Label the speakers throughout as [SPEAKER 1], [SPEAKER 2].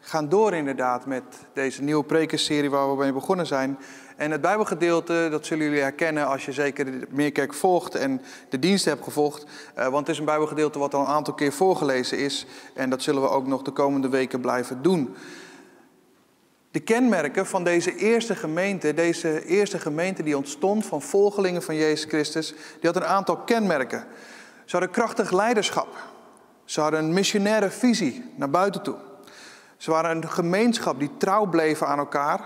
[SPEAKER 1] gaan door inderdaad met deze nieuwe prekenserie waar we mee begonnen zijn. En het Bijbelgedeelte, dat zullen jullie herkennen als je zeker de Meerkerk volgt en de dienst hebt gevolgd. Eh, want het is een Bijbelgedeelte wat al een aantal keer voorgelezen is. En dat zullen we ook nog de komende weken blijven doen. De kenmerken van deze eerste gemeente, deze eerste gemeente die ontstond van volgelingen van Jezus Christus, die had een aantal kenmerken. Ze hadden krachtig leiderschap. Ze hadden een missionaire visie naar buiten toe. Ze waren een gemeenschap die trouw bleven aan elkaar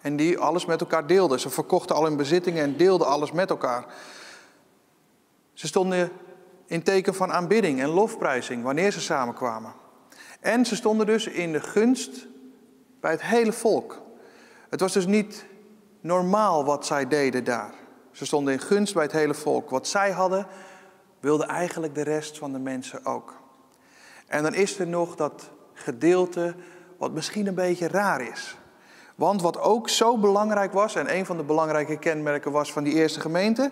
[SPEAKER 1] en die alles met elkaar deelden. Ze verkochten al hun bezittingen en deelden alles met elkaar. Ze stonden in teken van aanbidding en lofprijzing wanneer ze samenkwamen. En ze stonden dus in de gunst bij het hele volk. Het was dus niet normaal wat zij deden daar. Ze stonden in gunst bij het hele volk. Wat zij hadden, wilde eigenlijk de rest van de mensen ook. En dan is er nog dat gedeelte wat misschien een beetje raar is. Want wat ook zo belangrijk was, en een van de belangrijke kenmerken was van die eerste gemeente,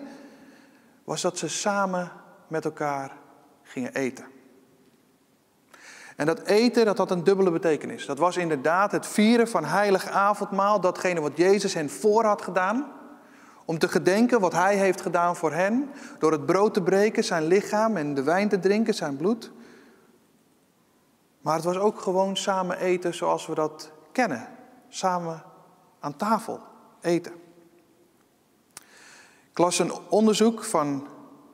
[SPEAKER 1] was dat ze samen met elkaar gingen eten. En dat eten, dat had een dubbele betekenis. Dat was inderdaad het vieren van heilig avondmaal, datgene wat Jezus hen voor had gedaan. Om te gedenken wat Hij heeft gedaan voor hen, door het brood te breken, zijn lichaam en de wijn te drinken, zijn bloed. Maar het was ook gewoon samen eten zoals we dat kennen. Samen aan tafel eten. Ik las een onderzoek van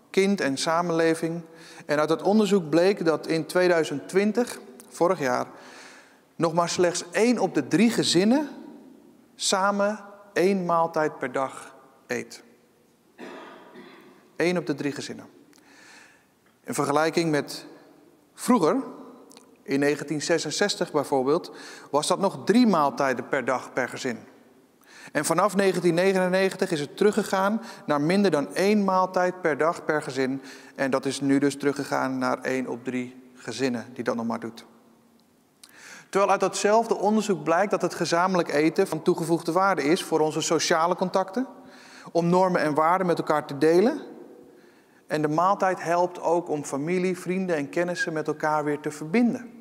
[SPEAKER 1] Kind en Samenleving. En uit dat onderzoek bleek dat in 2020, vorig jaar, nog maar slechts één op de drie gezinnen samen één maaltijd per dag eet. Eén op de drie gezinnen. In vergelijking met vroeger, in 1966 bijvoorbeeld was dat nog drie maaltijden per dag per gezin. En vanaf 1999 is het teruggegaan naar minder dan één maaltijd per dag per gezin. En dat is nu dus teruggegaan naar één op drie gezinnen die dat nog maar doet. Terwijl uit datzelfde onderzoek blijkt dat het gezamenlijk eten van toegevoegde waarde is voor onze sociale contacten, om normen en waarden met elkaar te delen. En de maaltijd helpt ook om familie, vrienden en kennissen met elkaar weer te verbinden.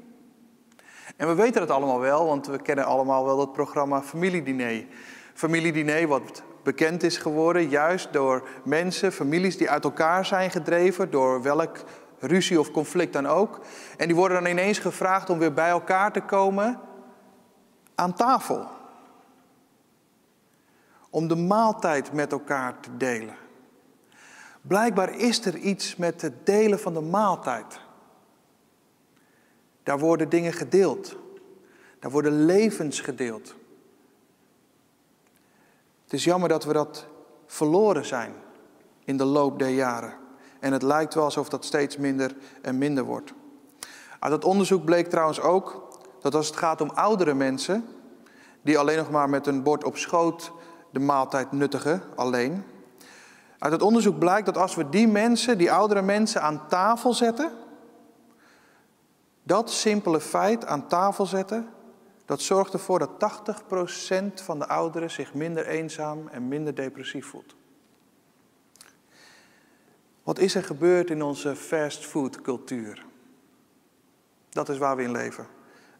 [SPEAKER 1] En we weten het allemaal wel, want we kennen allemaal wel het programma Familiediner. Familiediner wat bekend is geworden juist door mensen, families die uit elkaar zijn gedreven, door welk ruzie of conflict dan ook. En die worden dan ineens gevraagd om weer bij elkaar te komen aan tafel. Om de maaltijd met elkaar te delen. Blijkbaar is er iets met het delen van de maaltijd. Daar worden dingen gedeeld. Daar worden levens gedeeld. Het is jammer dat we dat verloren zijn in de loop der jaren. En het lijkt wel alsof dat steeds minder en minder wordt. Uit dat onderzoek bleek trouwens ook dat als het gaat om oudere mensen, die alleen nog maar met een bord op schoot de maaltijd nuttigen, alleen. Uit het onderzoek blijkt dat als we die mensen, die oudere mensen, aan tafel zetten, dat simpele feit aan tafel zetten, dat zorgt ervoor dat 80% van de ouderen zich minder eenzaam en minder depressief voelt. Wat is er gebeurd in onze fastfood cultuur? Dat is waar we in leven.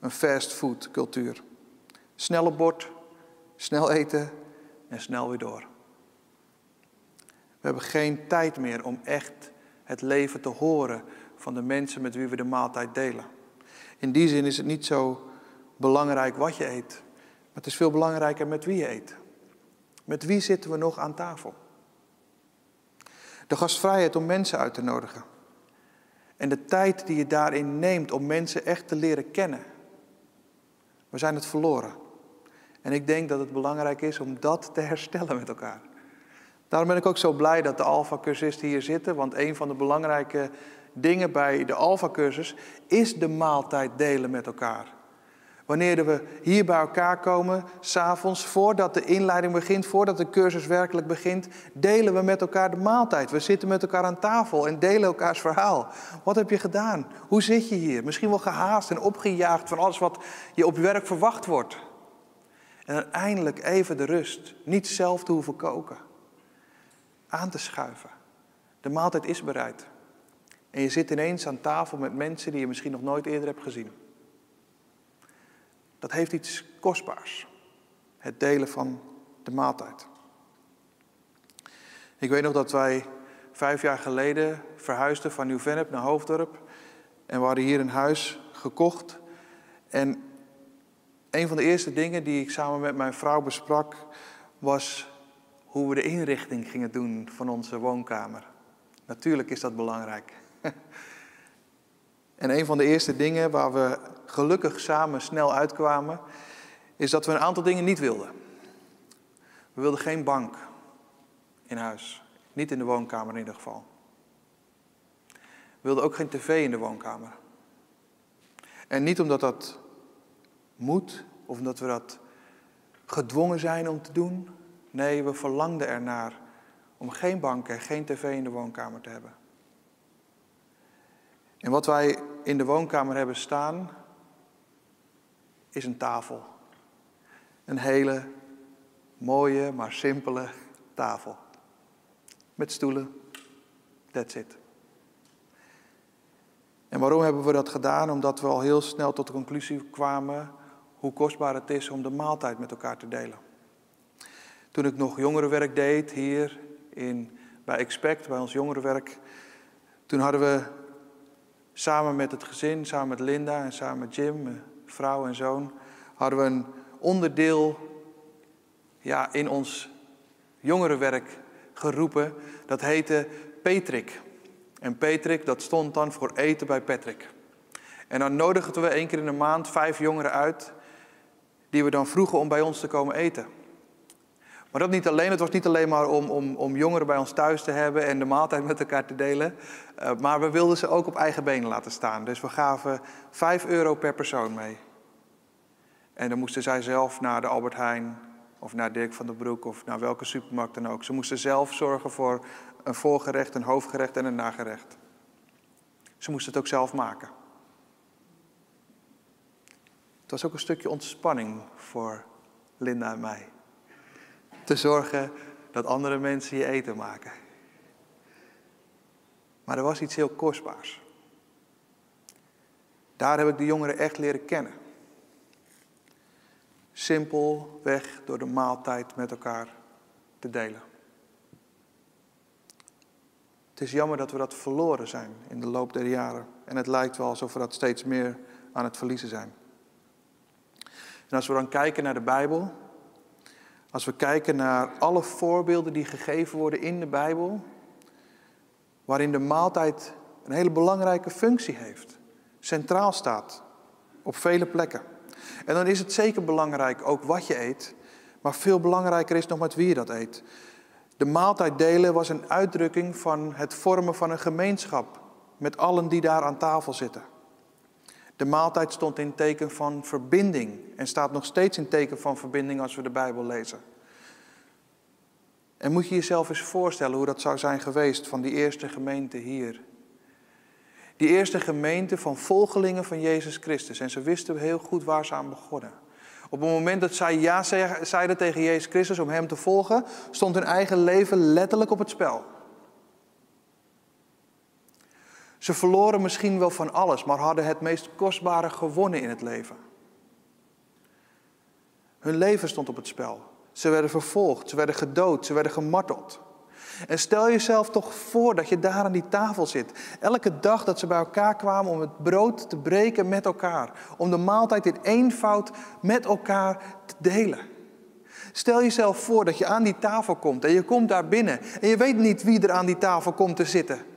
[SPEAKER 1] Een fastfood cultuur. Snelle bord, snel eten en snel weer door. We hebben geen tijd meer om echt het leven te horen van de mensen met wie we de maaltijd delen. In die zin is het niet zo belangrijk wat je eet, maar het is veel belangrijker met wie je eet. Met wie zitten we nog aan tafel? De gastvrijheid om mensen uit te nodigen. En de tijd die je daarin neemt om mensen echt te leren kennen. We zijn het verloren. En ik denk dat het belangrijk is om dat te herstellen met elkaar. Daarom ben ik ook zo blij dat de Alpha-cursisten hier zitten, want een van de belangrijke dingen bij de Alpha-cursus is de maaltijd delen met elkaar. Wanneer we hier bij elkaar komen, s'avonds, voordat de inleiding begint, voordat de cursus werkelijk begint, delen we met elkaar de maaltijd. We zitten met elkaar aan tafel en delen elkaars verhaal. Wat heb je gedaan? Hoe zit je hier? Misschien wel gehaast en opgejaagd van alles wat je op je werk verwacht wordt. En uiteindelijk even de rust. Niet zelf te hoeven koken. Aan te schuiven. De maaltijd is bereid. En je zit ineens aan tafel met mensen die je misschien nog nooit eerder hebt gezien. Dat heeft iets kostbaars. Het delen van de maaltijd. Ik weet nog dat wij vijf jaar geleden verhuisden van Nieuw-Vennep naar Hoofddorp. En we hadden hier een huis gekocht. En een van de eerste dingen die ik samen met mijn vrouw besprak was hoe we de inrichting gingen doen van onze woonkamer. Natuurlijk is dat belangrijk. En een van de eerste dingen waar we gelukkig samen snel uitkwamen, is dat we een aantal dingen niet wilden. We wilden geen bank in huis, niet in de woonkamer in ieder geval. We wilden ook geen tv in de woonkamer. En niet omdat dat moet of omdat we dat gedwongen zijn om te doen. Nee, we verlangden ernaar om geen bank en geen tv in de woonkamer te hebben. En wat wij in de woonkamer hebben staan, is een tafel. Een hele mooie, maar simpele tafel. Met stoelen. That's it. En waarom hebben we dat gedaan? Omdat we al heel snel tot de conclusie kwamen hoe kostbaar het is om de maaltijd met elkaar te delen. Toen ik nog jongerenwerk deed hier in, bij Expect, bij ons jongerenwerk, toen hadden we samen met het gezin, samen met Linda en samen met Jim, mijn vrouw en zoon, hadden we een onderdeel ja, in ons jongerenwerk geroepen. Dat heette Patrick. En Patrick, dat stond dan voor eten bij Patrick. En dan nodigden we één keer in de maand vijf jongeren uit, die we dan vroegen om bij ons te komen eten. Maar dat niet alleen. Het was niet alleen maar om, om, om jongeren bij ons thuis te hebben en de maaltijd met elkaar te delen. Uh, maar we wilden ze ook op eigen benen laten staan. Dus we gaven 5 euro per persoon mee. En dan moesten zij zelf naar de Albert Heijn of naar Dirk van der Broek of naar welke supermarkt dan ook. Ze moesten zelf zorgen voor een voorgerecht, een hoofdgerecht en een nagerecht. Ze moesten het ook zelf maken. Het was ook een stukje ontspanning voor Linda en mij te zorgen dat andere mensen je eten maken. Maar er was iets heel kostbaars. Daar heb ik de jongeren echt leren kennen. Simpelweg door de maaltijd met elkaar te delen. Het is jammer dat we dat verloren zijn in de loop der jaren. En het lijkt wel alsof we dat steeds meer aan het verliezen zijn. En als we dan kijken naar de Bijbel, als we kijken naar alle voorbeelden die gegeven worden in de Bijbel, waarin de maaltijd een hele belangrijke functie heeft, centraal staat op vele plekken. En dan is het zeker belangrijk ook wat je eet, maar veel belangrijker is nog met wie je dat eet. De maaltijd delen was een uitdrukking van het vormen van een gemeenschap met allen die daar aan tafel zitten. De maaltijd stond in teken van verbinding en staat nog steeds in teken van verbinding als we de Bijbel lezen. En moet je jezelf eens voorstellen hoe dat zou zijn geweest van die eerste gemeente hier. Die eerste gemeente van volgelingen van Jezus Christus. En ze wisten heel goed waar ze aan begonnen. Op het moment dat zij ja zeiden tegen Jezus Christus om Hem te volgen, stond hun eigen leven letterlijk op het spel. Ze verloren misschien wel van alles, maar hadden het meest kostbare gewonnen in het leven. Hun leven stond op het spel. Ze werden vervolgd, ze werden gedood, ze werden gemarteld. En stel jezelf toch voor dat je daar aan die tafel zit. Elke dag dat ze bij elkaar kwamen om het brood te breken met elkaar. Om de maaltijd in eenvoud met elkaar te delen. Stel jezelf voor dat je aan die tafel komt en je komt daar binnen. En je weet niet wie er aan die tafel komt te zitten.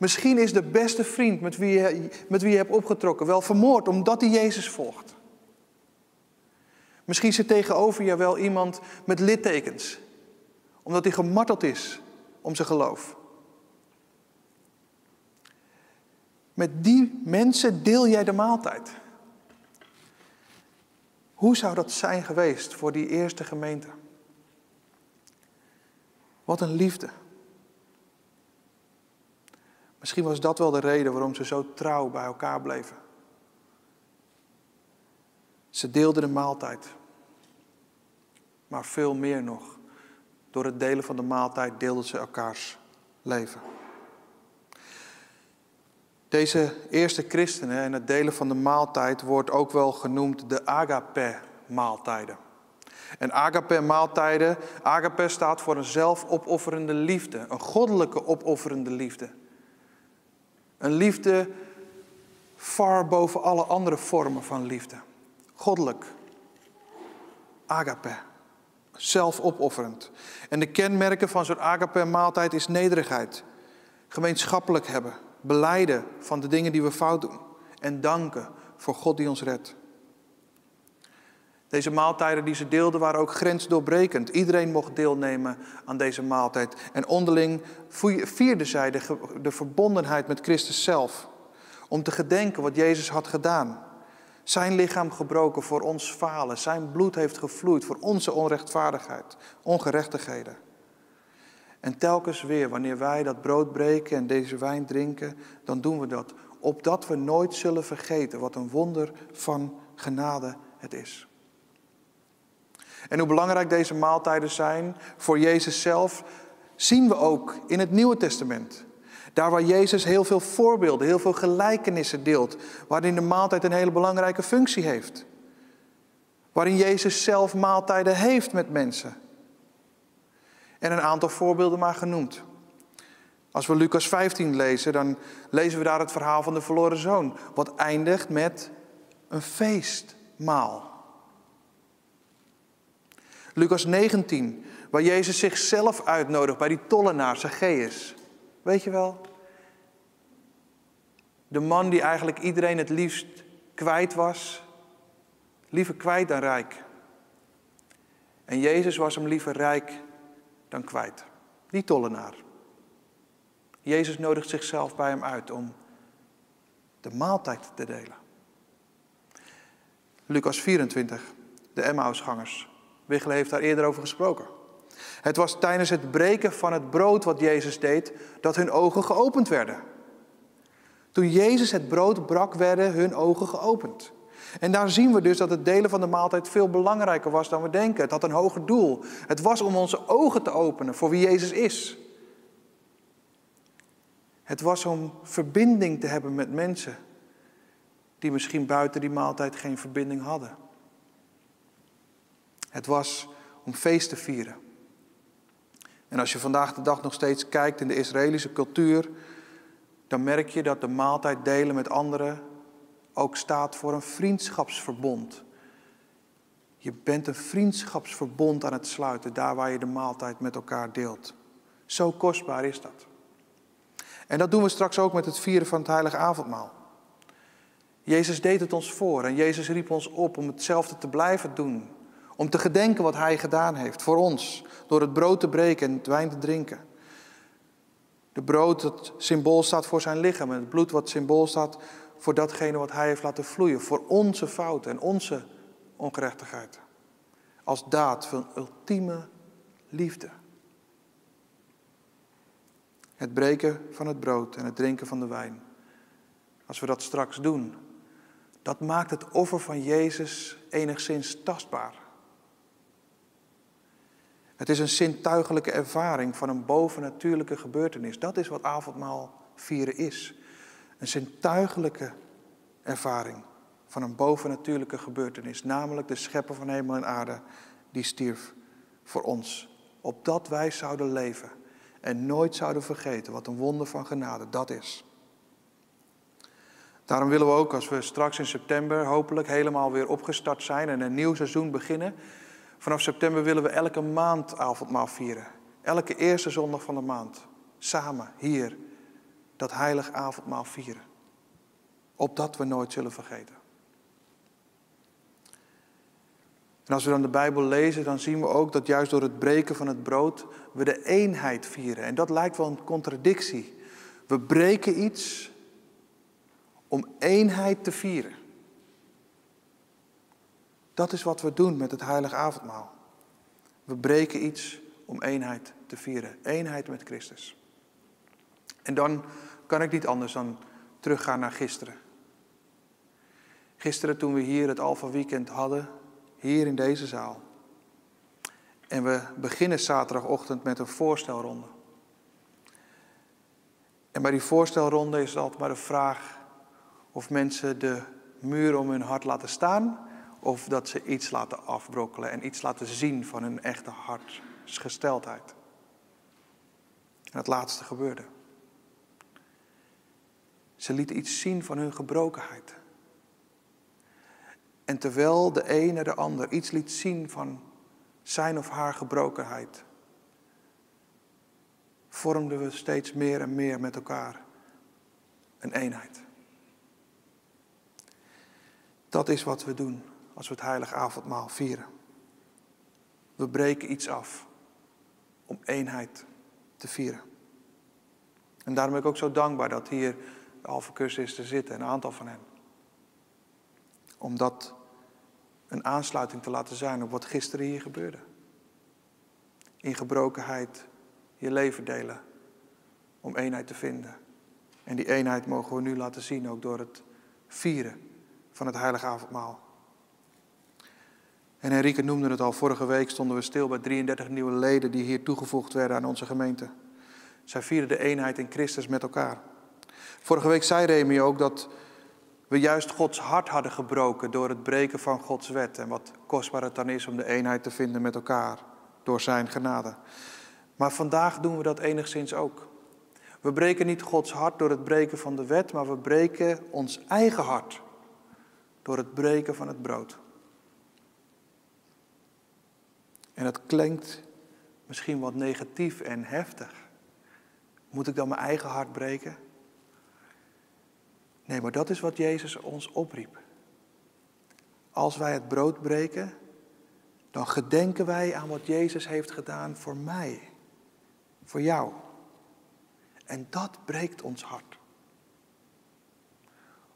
[SPEAKER 1] Misschien is de beste vriend met wie je, met wie je hebt opgetrokken wel vermoord omdat hij Jezus volgt. Misschien zit tegenover je wel iemand met littekens, omdat hij gemarteld is om zijn geloof. Met die mensen deel jij de maaltijd. Hoe zou dat zijn geweest voor die eerste gemeente? Wat een liefde. Misschien was dat wel de reden waarom ze zo trouw bij elkaar bleven. Ze deelden de maaltijd. Maar veel meer nog. Door het delen van de maaltijd deelden ze elkaars leven. Deze eerste christenen en het delen van de maaltijd wordt ook wel genoemd de agape-maaltijden. En agape-maaltijden, agape staat voor een zelfopofferende liefde, een goddelijke opofferende liefde. Een liefde far boven alle andere vormen van liefde. Goddelijk. Agape. Zelfopofferend. En de kenmerken van zo'n agape-maaltijd is nederigheid. Gemeenschappelijk hebben. Beleiden van de dingen die we fout doen. En danken voor God die ons redt. Deze maaltijden die ze deelden waren ook grensdoorbrekend. Iedereen mocht deelnemen aan deze maaltijd. En onderling vierden zij de, de verbondenheid met Christus zelf. Om te gedenken wat Jezus had gedaan. Zijn lichaam gebroken voor ons falen. Zijn bloed heeft gevloeid voor onze onrechtvaardigheid, ongerechtigheden. En telkens weer, wanneer wij dat brood breken en deze wijn drinken, dan doen we dat. Opdat we nooit zullen vergeten wat een wonder van genade het is. En hoe belangrijk deze maaltijden zijn voor Jezus zelf, zien we ook in het Nieuwe Testament. Daar waar Jezus heel veel voorbeelden, heel veel gelijkenissen deelt, waarin de maaltijd een hele belangrijke functie heeft. Waarin Jezus zelf maaltijden heeft met mensen. En een aantal voorbeelden maar genoemd. Als we Lucas 15 lezen, dan lezen we daar het verhaal van de verloren zoon, wat eindigt met een feestmaal. Lucas 19, waar Jezus zichzelf uitnodigt bij die tollenaar Zacchaeus. Weet je wel? De man die eigenlijk iedereen het liefst kwijt was. Liever kwijt dan rijk. En Jezus was hem liever rijk dan kwijt. Die tollenaar. Jezus nodigt zichzelf bij hem uit om de maaltijd te delen. Lucas 24, de Emmausgangers. Wichelen heeft daar eerder over gesproken. Het was tijdens het breken van het brood wat Jezus deed, dat hun ogen geopend werden. Toen Jezus het brood brak, werden hun ogen geopend. En daar zien we dus dat het delen van de maaltijd veel belangrijker was dan we denken. Het had een hoger doel. Het was om onze ogen te openen voor wie Jezus is. Het was om verbinding te hebben met mensen die misschien buiten die maaltijd geen verbinding hadden. Het was om feest te vieren. En als je vandaag de dag nog steeds kijkt in de Israëlische cultuur, dan merk je dat de maaltijd delen met anderen ook staat voor een vriendschapsverbond. Je bent een vriendschapsverbond aan het sluiten, daar waar je de maaltijd met elkaar deelt. Zo kostbaar is dat. En dat doen we straks ook met het vieren van het heilige avondmaal. Jezus deed het ons voor en Jezus riep ons op om hetzelfde te blijven doen. Om te gedenken wat Hij gedaan heeft voor ons. Door het brood te breken en het wijn te drinken. De brood dat symbool staat voor zijn lichaam. En het bloed wat symbool staat voor datgene wat Hij heeft laten vloeien. Voor onze fouten en onze ongerechtigheid. Als daad van ultieme liefde. Het breken van het brood en het drinken van de wijn. Als we dat straks doen, dat maakt het offer van Jezus enigszins tastbaar. Het is een zintuigelijke ervaring van een bovennatuurlijke gebeurtenis. Dat is wat avondmaal vieren is. Een zintuigelijke ervaring van een bovennatuurlijke gebeurtenis. Namelijk de schepper van hemel en aarde die stierf voor ons. Opdat wij zouden leven en nooit zouden vergeten wat een wonder van genade dat is. Daarom willen we ook, als we straks in september hopelijk helemaal weer opgestart zijn en een nieuw seizoen beginnen, Vanaf september willen we elke maand avondmaal vieren. Elke eerste zondag van de maand. Samen hier dat heilig avondmaal vieren. Opdat we nooit zullen vergeten. En als we dan de Bijbel lezen, dan zien we ook dat juist door het breken van het brood we de eenheid vieren. En dat lijkt wel een contradictie. We breken iets om eenheid te vieren. Dat is wat we doen met het heilige avondmaal. We breken iets om eenheid te vieren. Eenheid met Christus. En dan kan ik niet anders dan teruggaan naar gisteren. Gisteren toen we hier het Alpha Weekend hadden, hier in deze zaal. En we beginnen zaterdagochtend met een voorstelronde. En bij die voorstelronde is altijd maar de vraag of mensen de muur om hun hart laten staan of dat ze iets laten afbrokkelen en iets laten zien van hun echte hartsgesteldheid. En het laatste gebeurde. Ze lieten iets zien van hun gebrokenheid. En terwijl de ene de ander iets liet zien van zijn of haar gebrokenheid, vormden we steeds meer en meer met elkaar een eenheid. Dat is wat we doen als we het heilige avondmaal vieren. We breken iets af om eenheid te vieren. En daarom ben ik ook zo dankbaar dat hier de halve cursisten zitten, een aantal van hen. Om dat een aansluiting te laten zijn op wat gisteren hier gebeurde. In gebrokenheid je leven delen om eenheid te vinden. En die eenheid mogen we nu laten zien ook door het vieren van het heilige avondmaal. En Henrike noemde het al, vorige week stonden we stil bij 33 nieuwe leden die hier toegevoegd werden aan onze gemeente. Zij vieren de eenheid in Christus met elkaar. Vorige week zei Remy ook dat we juist Gods hart hadden gebroken door het breken van Gods wet. En wat kostbaar het dan is om de eenheid te vinden met elkaar door Zijn genade. Maar vandaag doen we dat enigszins ook. We breken niet Gods hart door het breken van de wet, maar we breken ons eigen hart door het breken van het brood. En dat klinkt misschien wat negatief en heftig. Moet ik dan mijn eigen hart breken? Nee, maar dat is wat Jezus ons opriep. Als wij het brood breken, dan gedenken wij aan wat Jezus heeft gedaan voor mij, voor jou. En dat breekt ons hart.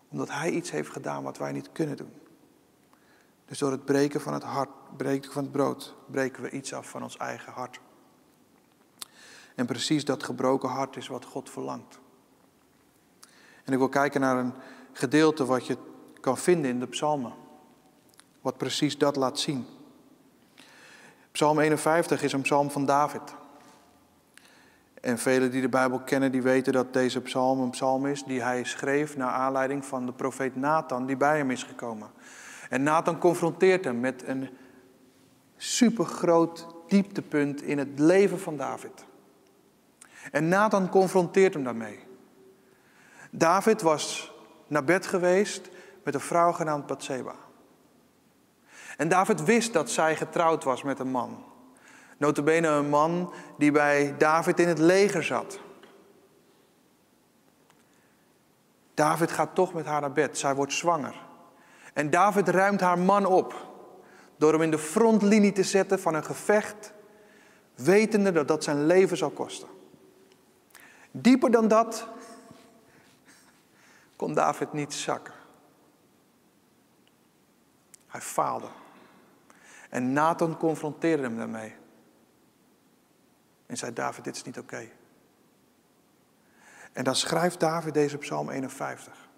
[SPEAKER 1] Omdat Hij iets heeft gedaan wat wij niet kunnen doen. Dus door het breken van het hart, breken van het brood, breken we iets af van ons eigen hart. En precies dat gebroken hart is wat God verlangt. En ik wil kijken naar een gedeelte wat je kan vinden in de psalmen. Wat precies dat laat zien. Psalm 51 is een psalm van David. En velen die de Bijbel kennen, die weten dat deze psalm een psalm is die hij schreef naar aanleiding van de profeet Nathan die bij hem is gekomen. En Nathan confronteert hem met een supergroot dieptepunt in het leven van David. En Nathan confronteert hem daarmee. David was naar bed geweest met een vrouw genaamd Bathseba. En David wist dat zij getrouwd was met een man. Notabene een man die bij David in het leger zat. David gaat toch met haar naar bed. Zij wordt zwanger. En David ruimt haar man op door hem in de frontlinie te zetten van een gevecht, wetende dat dat zijn leven zal kosten. Dieper dan dat kon David niet zakken. Hij faalde. En Nathan confronteerde hem daarmee. En zei: David, dit is niet oké. En dan schrijft David deze psalm 51.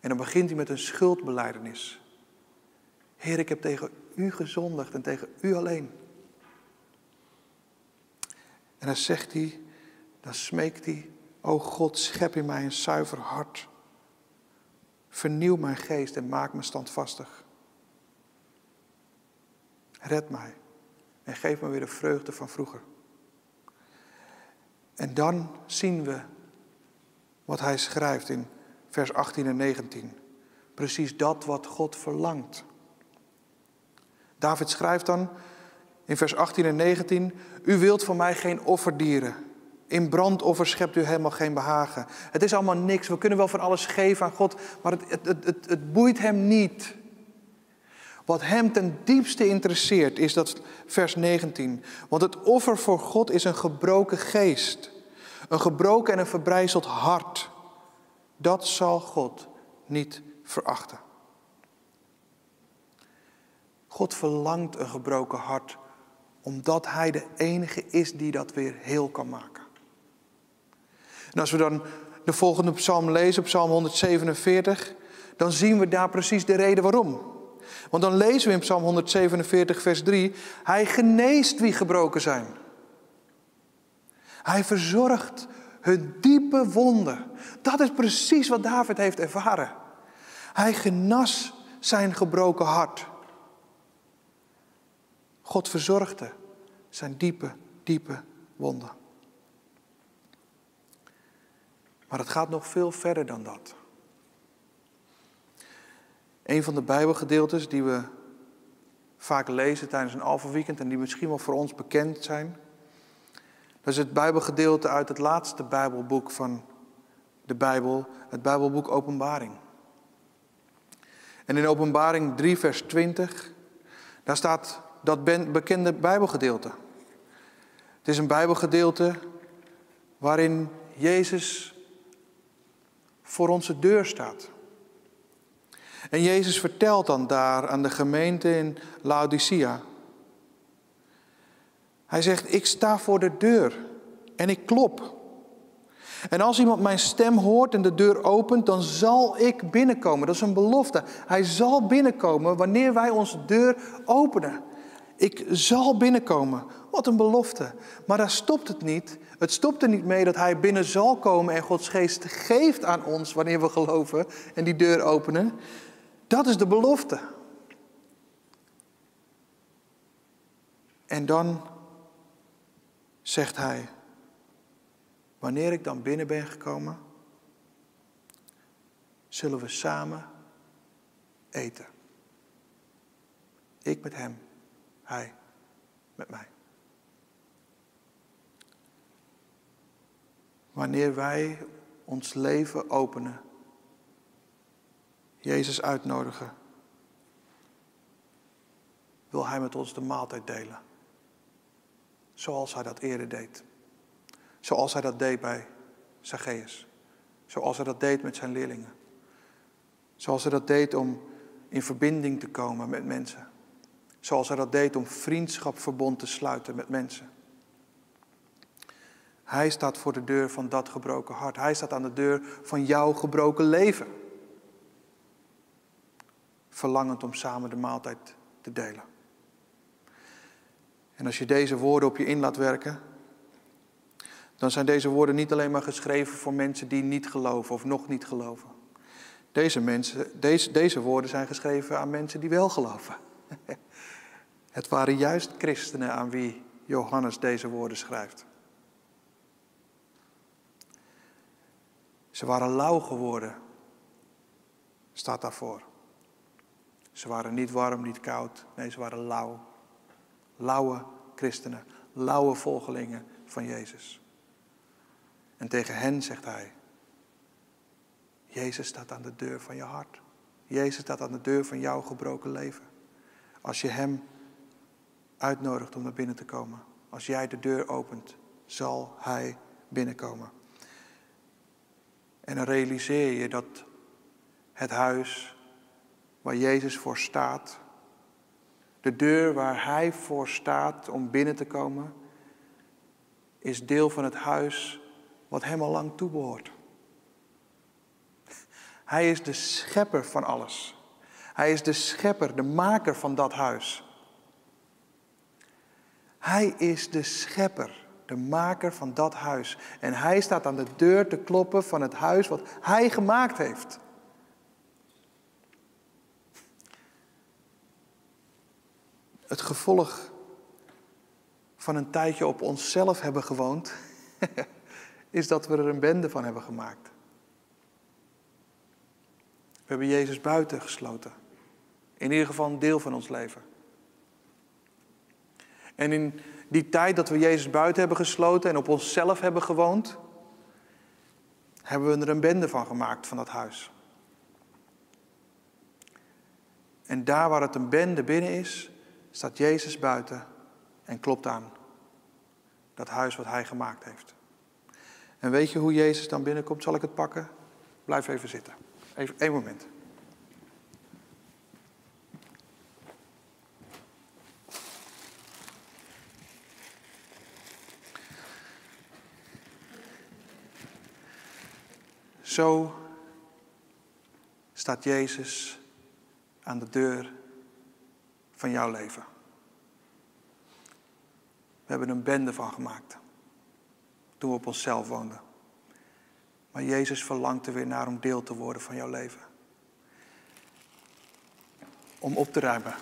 [SPEAKER 1] En dan begint hij met een schuldbeleidenis. Heer, ik heb tegen u gezondigd en tegen u alleen. En dan zegt hij, dan smeekt hij, o God, schep in mij een zuiver hart. Vernieuw mijn geest en maak me standvastig. Red mij en geef me weer de vreugde van vroeger. En dan zien we wat hij schrijft in vers 18 en 19. Precies dat wat God verlangt. David schrijft dan in vers 18 en 19: U wilt van mij geen offerdieren. In brandoffer schept u helemaal geen behagen. Het is allemaal niks. We kunnen wel van alles geven aan God, maar het, het, het, het boeit hem niet. Wat hem ten diepste interesseert is dat vers 19. Want het offer voor God is een gebroken geest. Een gebroken en een verbrijzeld hart. Dat zal God niet verachten. God verlangt een gebroken hart, omdat Hij de enige is die dat weer heel kan maken. En als we dan de volgende psalm lezen, psalm 147, dan zien we daar precies de reden waarom. Want dan lezen we in psalm 147, vers 3, Hij geneest wie gebroken zijn. Hij verzorgt hun diepe wonden. Dat is precies wat David heeft ervaren. Hij genas zijn gebroken hart. God verzorgde zijn diepe, diepe wonden. Maar het gaat nog veel verder dan dat. Een van de Bijbelgedeeltes die we vaak lezen tijdens een Alpha Weekend en die misschien wel voor ons bekend zijn. Dat is het Bijbelgedeelte uit het laatste Bijbelboek van de Bijbel, het Bijbelboek Openbaring. En in Openbaring 3, vers 20, daar staat dat bekende Bijbelgedeelte. Het is een Bijbelgedeelte waarin Jezus voor onze deur staat. En Jezus vertelt dan daar aan de gemeente in Laodicea. Hij zegt, ik sta voor de deur en ik klop. En als iemand mijn stem hoort en de deur opent, dan zal ik binnenkomen. Dat is een belofte. Hij zal binnenkomen wanneer wij onze deur openen. Ik zal binnenkomen. Wat een belofte. Maar daar stopt het niet. Het stopt er niet mee dat hij binnen zal komen en Gods geest geeft aan ons wanneer we geloven en die deur openen. Dat is de belofte. En dan zegt hij, wanneer ik dan binnen ben gekomen, zullen we samen eten. Ik met hem, hij met mij. Wanneer wij ons leven openen Jezus uitnodigen, wil Hij met ons de maaltijd delen. Zoals Hij dat eerder deed. Zoals Hij dat deed bij Zacchaeus. Zoals Hij dat deed met zijn leerlingen. Zoals Hij dat deed om in verbinding te komen met mensen. Zoals Hij dat deed om vriendschapverbond te sluiten met mensen. Hij staat voor de deur van dat gebroken hart. Hij staat aan de deur van jouw gebroken leven verlangend om samen de maaltijd te delen. En als je deze woorden op je in laat werken, dan zijn deze woorden niet alleen maar geschreven voor mensen die niet geloven of nog niet geloven. Deze, mensen, deze, deze woorden zijn geschreven aan mensen die wel geloven. Het waren juist christenen aan wie Johannes deze woorden schrijft. Ze waren lauw geworden, staat daarvoor. Ze waren niet warm, niet koud. Nee, ze waren lauw. Lauwe christenen, lauwe volgelingen van Jezus. En tegen hen zegt hij: Jezus staat aan de deur van je hart. Jezus staat aan de deur van jouw gebroken leven. Als je Hem uitnodigt om naar binnen te komen, als jij de deur opent, zal Hij binnenkomen. En dan realiseer je dat het huis waar Jezus voor staat. De deur waar Hij voor staat om binnen te komen, is deel van het huis wat Hem al lang toebehoort. Hij is de schepper van alles. Hij is de schepper, de maker van dat huis. Hij is de schepper, de maker van dat huis. En hij staat aan de deur te kloppen van het huis wat hij gemaakt heeft. het gevolg van een tijdje op onszelf hebben gewoond, is dat we er een bende van hebben gemaakt. We hebben Jezus buiten gesloten. In ieder geval een deel van ons leven. En in die tijd dat we Jezus buiten hebben gesloten en op onszelf hebben gewoond, hebben we er een bende van gemaakt van dat huis. En daar waar het een bende binnen is, staat Jezus buiten en klopt aan. Dat huis wat hij gemaakt heeft. En weet je hoe Jezus dan binnenkomt? Zal ik het pakken? Blijf even zitten. Even één moment. Zo staat Jezus aan de deur van jouw leven. We hebben een bende van gemaakt toen we op onszelf woonden. Maar Jezus verlangt er weer naar om deel te worden van jouw leven. Om op te ruimen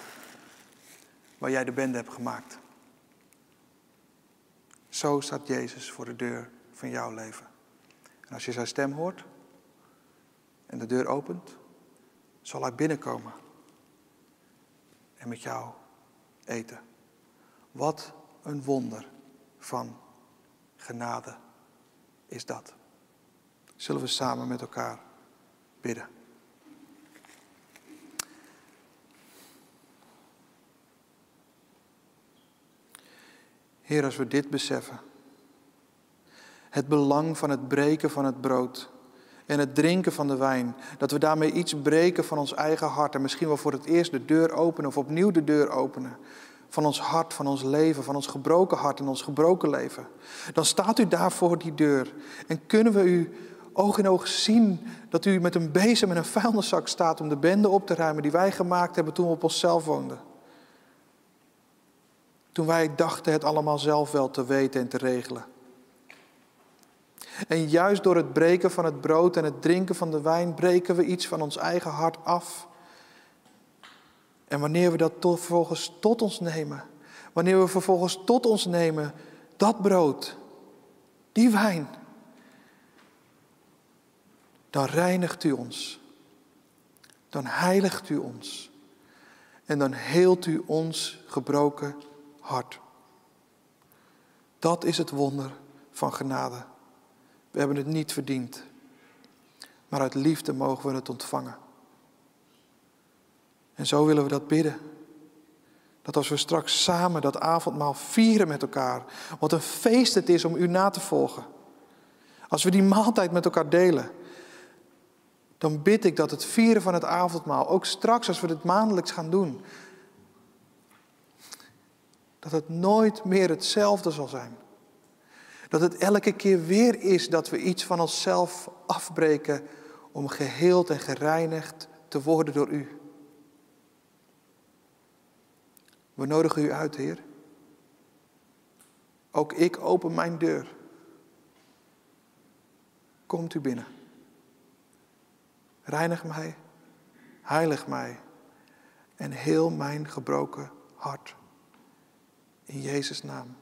[SPEAKER 1] waar jij de bende hebt gemaakt. Zo staat Jezus voor de deur van jouw leven. En als je zijn stem hoort en de deur opent, zal hij binnenkomen en met jou eten. Wat een wonder van genade is dat. Zullen we samen met elkaar bidden? Heer, als we dit beseffen, het belang van het breken van het brood en het drinken van de wijn, dat we daarmee iets breken van ons eigen hart en misschien wel voor het eerst de deur openen of opnieuw de deur openen van ons hart, van ons leven, van ons gebroken hart en ons gebroken leven, dan staat u daar voor die deur en kunnen we u oog in oog zien dat u met een bezem en een vuilniszak staat om de bende op te ruimen die wij gemaakt hebben toen we op onszelf woonden. Toen wij dachten het allemaal zelf wel te weten en te regelen. En juist door het breken van het brood en het drinken van de wijn breken we iets van ons eigen hart af. En wanneer we dat vervolgens tot ons nemen, wanneer we vervolgens tot ons nemen dat brood, die wijn, dan reinigt u ons. Dan heiligt u ons. En dan heelt u ons gebroken hart. Dat is het wonder van genade. We hebben het niet verdiend. Maar uit liefde mogen we het ontvangen. En zo willen we dat bidden. Dat als we straks samen dat avondmaal vieren met elkaar, wat een feest het is om u na te volgen. Als we die maaltijd met elkaar delen, dan bid ik dat het vieren van het avondmaal, ook straks als we dit maandelijks gaan doen, dat het nooit meer hetzelfde zal zijn. Dat het elke keer weer is dat we iets van onszelf afbreken om geheeld en gereinigd te worden door u. We nodigen u uit, Heer. Ook ik open mijn deur. Komt u binnen. Reinig mij, heilig mij en heel mijn gebroken hart. In Jezus' naam.